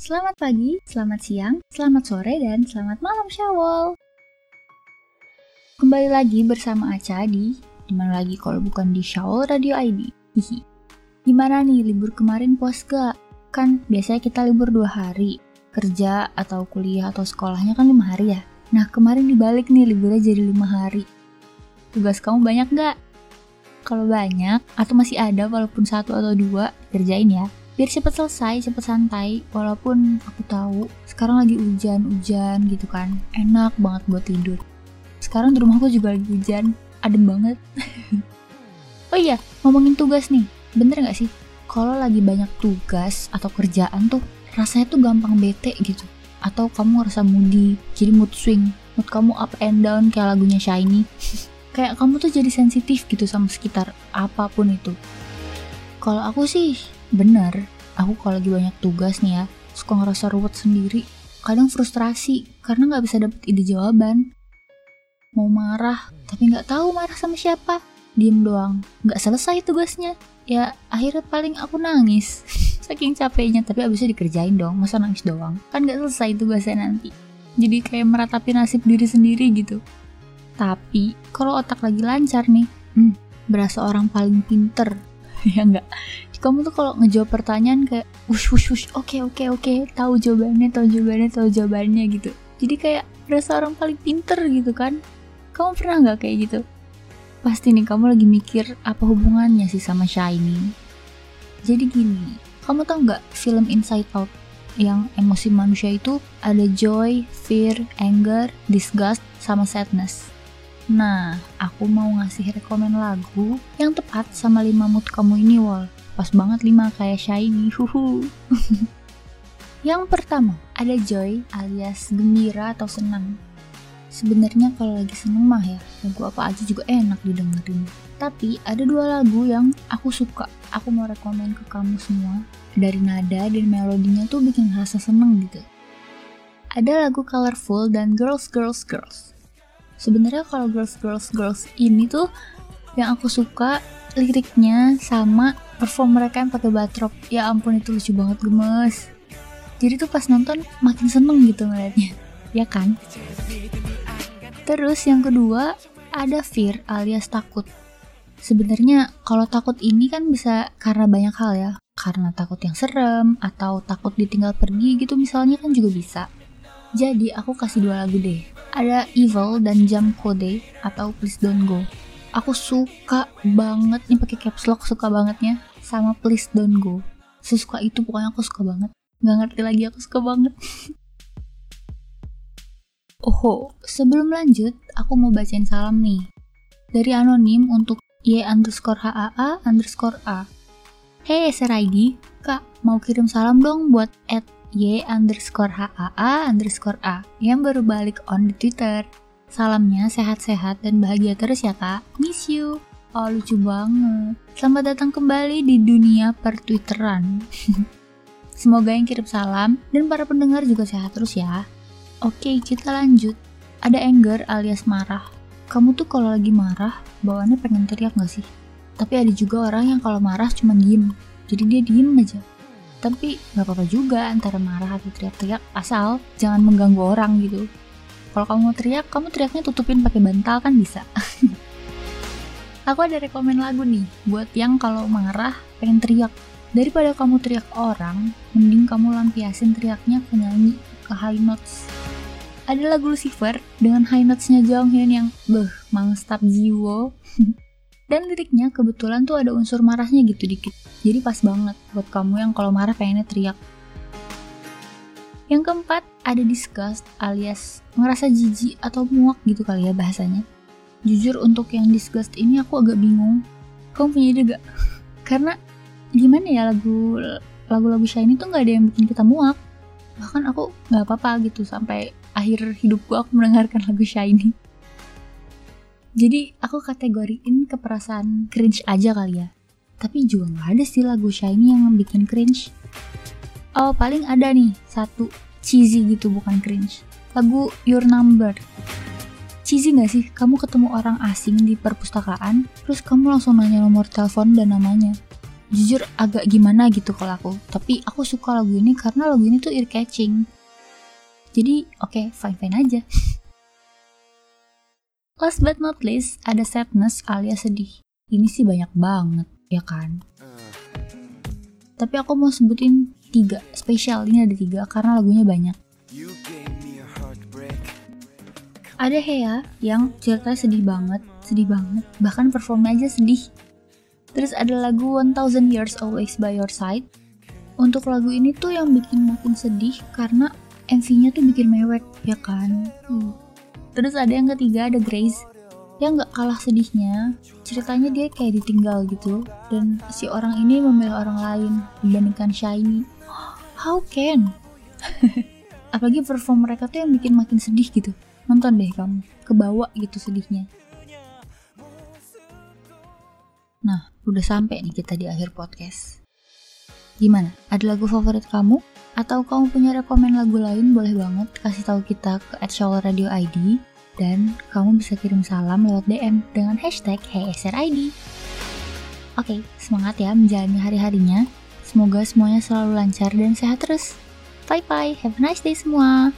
Selamat pagi, selamat siang, selamat sore, dan selamat malam Syawal. Kembali lagi bersama Aca di Di mana lagi kalau bukan di Syawal Radio ID. Hihi. Gimana nih libur kemarin puas gak? Kan biasanya kita libur dua hari. Kerja atau kuliah atau sekolahnya kan lima hari ya. Nah kemarin dibalik nih liburnya jadi lima hari. Tugas kamu banyak gak? Kalau banyak atau masih ada walaupun satu atau dua, kerjain ya biar cepet selesai, cepet santai. Walaupun aku tahu sekarang lagi hujan-hujan gitu kan, enak banget buat tidur. Sekarang di rumahku juga lagi hujan, adem banget. oh iya, ngomongin tugas nih, bener gak sih? Kalau lagi banyak tugas atau kerjaan tuh, rasanya tuh gampang bete gitu. Atau kamu ngerasa moody, jadi mood swing. Mood kamu up and down kayak lagunya Shiny. kayak kamu tuh jadi sensitif gitu sama sekitar apa pun itu. Kalau aku sih bener, aku kalau lagi banyak tugas nih ya, suka ngerasa ruwet sendiri. Kadang frustrasi karena nggak bisa dapet ide jawaban. Mau marah, tapi nggak tahu marah sama siapa. Diem doang, nggak selesai tugasnya. Ya akhirnya paling aku nangis. Saking capeknya, tapi abisnya dikerjain dong. Masa nangis doang? Kan nggak selesai tugasnya nanti. Jadi kayak meratapi nasib diri sendiri gitu. Tapi kalau otak lagi lancar nih, hmm, berasa orang paling pinter. ya enggak kamu tuh kalau ngejawab pertanyaan kayak wush wush wush oke okay, oke okay, oke okay. tahu jawabannya tahu jawabannya tahu jawabannya gitu jadi kayak berasa orang paling pinter gitu kan kamu pernah nggak kayak gitu pasti nih kamu lagi mikir apa hubungannya sih sama Shiny jadi gini kamu tau nggak film Inside Out yang emosi manusia itu ada joy, fear, anger, disgust, sama sadness. Nah, aku mau ngasih rekomen lagu yang tepat sama lima mood kamu ini, Wol. Pas banget 5 kayak shiny. Huhu. Yang pertama, ada joy alias gembira atau senang. Sebenarnya kalau lagi seneng mah ya, lagu apa aja juga enak didengerin. Tapi ada dua lagu yang aku suka. Aku mau rekomen ke kamu semua. Dari nada dan melodinya tuh bikin rasa seneng gitu. Ada lagu Colorful dan Girls Girls Girls. Sebenarnya kalau Girls Girls Girls ini tuh yang aku suka liriknya sama perform mereka yang pakai batrop ya ampun itu lucu banget gemes. Jadi tuh pas nonton makin seneng gitu ngeliatnya. Ya kan? Terus yang kedua ada fear alias takut. Sebenarnya kalau takut ini kan bisa karena banyak hal ya. Karena takut yang serem atau takut ditinggal pergi gitu misalnya kan juga bisa. Jadi aku kasih dua lagu deh ada Evil dan Jam Code atau Please Don't Go aku suka banget nih pakai caps lock suka bangetnya sama Please Don't Go. Sesuka itu pokoknya aku suka banget. Gak ngerti lagi aku suka banget. oh, sebelum lanjut, aku mau bacain salam nih. Dari anonim untuk Y underscore HAA underscore A. Hey SRID, kak mau kirim salam dong buat at Y underscore HAA underscore A yang baru balik on di Twitter. Salamnya sehat-sehat dan bahagia terus ya kak. Miss you. Oh lucu banget. Selamat datang kembali di dunia pertwitteran. Semoga yang kirim salam dan para pendengar juga sehat terus ya. Oke, kita lanjut. Ada anger alias marah. Kamu tuh kalau lagi marah, bawaannya pengen teriak gak sih? Tapi ada juga orang yang kalau marah cuma diem. Jadi dia diem aja. Tapi gak apa-apa juga antara marah atau teriak-teriak asal jangan mengganggu orang gitu. Kalau kamu mau teriak, kamu teriaknya tutupin pakai bantal kan bisa. Aku ada rekomen lagu nih buat yang kalau marah pengen teriak. Daripada kamu teriak orang, mending kamu lampiasin teriaknya ke nyanyi ke high notes. Ada lagu Lucifer dengan high notesnya Jonghyun yang beh mangstap jiwo. Dan liriknya kebetulan tuh ada unsur marahnya gitu dikit. Jadi pas banget buat kamu yang kalau marah pengennya teriak. Yang keempat, ada disgust alias ngerasa jijik atau muak gitu kali ya bahasanya. Jujur untuk yang disgust ini aku agak bingung. Kamu punya ide gak? Karena gimana ya lagu lagu-lagu Shiny tuh nggak ada yang bikin kita muak. Bahkan aku nggak apa-apa gitu sampai akhir hidupku aku mendengarkan lagu Shiny. Jadi aku kategoriin ke perasaan cringe aja kali ya. Tapi juga nggak ada sih lagu Shiny yang bikin cringe. Oh paling ada nih satu cheesy gitu bukan cringe. Lagu Your Number cheesy gak sih kamu ketemu orang asing di perpustakaan, terus kamu langsung nanya nomor telepon dan namanya. jujur agak gimana gitu kalau aku tapi aku suka lagu ini karena lagu ini tuh ear catching jadi oke okay, fine fine aja last but not least ada sadness alias sedih ini sih banyak banget ya kan tapi aku mau sebutin tiga spesial ini ada tiga karena lagunya banyak ada Hea yang ceritanya sedih banget sedih banget bahkan performnya aja sedih Terus ada lagu 1000 Years Always By Your Side. Untuk lagu ini tuh yang bikin makin sedih karena MV-nya tuh bikin mewek, ya kan? Hmm. Terus ada yang ketiga, ada Grace. Yang gak kalah sedihnya, ceritanya dia kayak ditinggal gitu. Dan si orang ini memilih orang lain dibandingkan Shiny. How can? Apalagi perform mereka tuh yang bikin makin sedih gitu. Nonton deh kamu, kebawa gitu sedihnya. Nah, udah sampai nih kita di akhir podcast. Gimana? Ada lagu favorit kamu? Atau kamu punya rekomen lagu lain? Boleh banget kasih tahu kita ke @showerradio_id dan kamu bisa kirim salam lewat DM dengan hashtag HeySRID. Oke, semangat ya menjalani hari-harinya. Semoga semuanya selalu lancar dan sehat terus. Bye bye, have a nice day semua.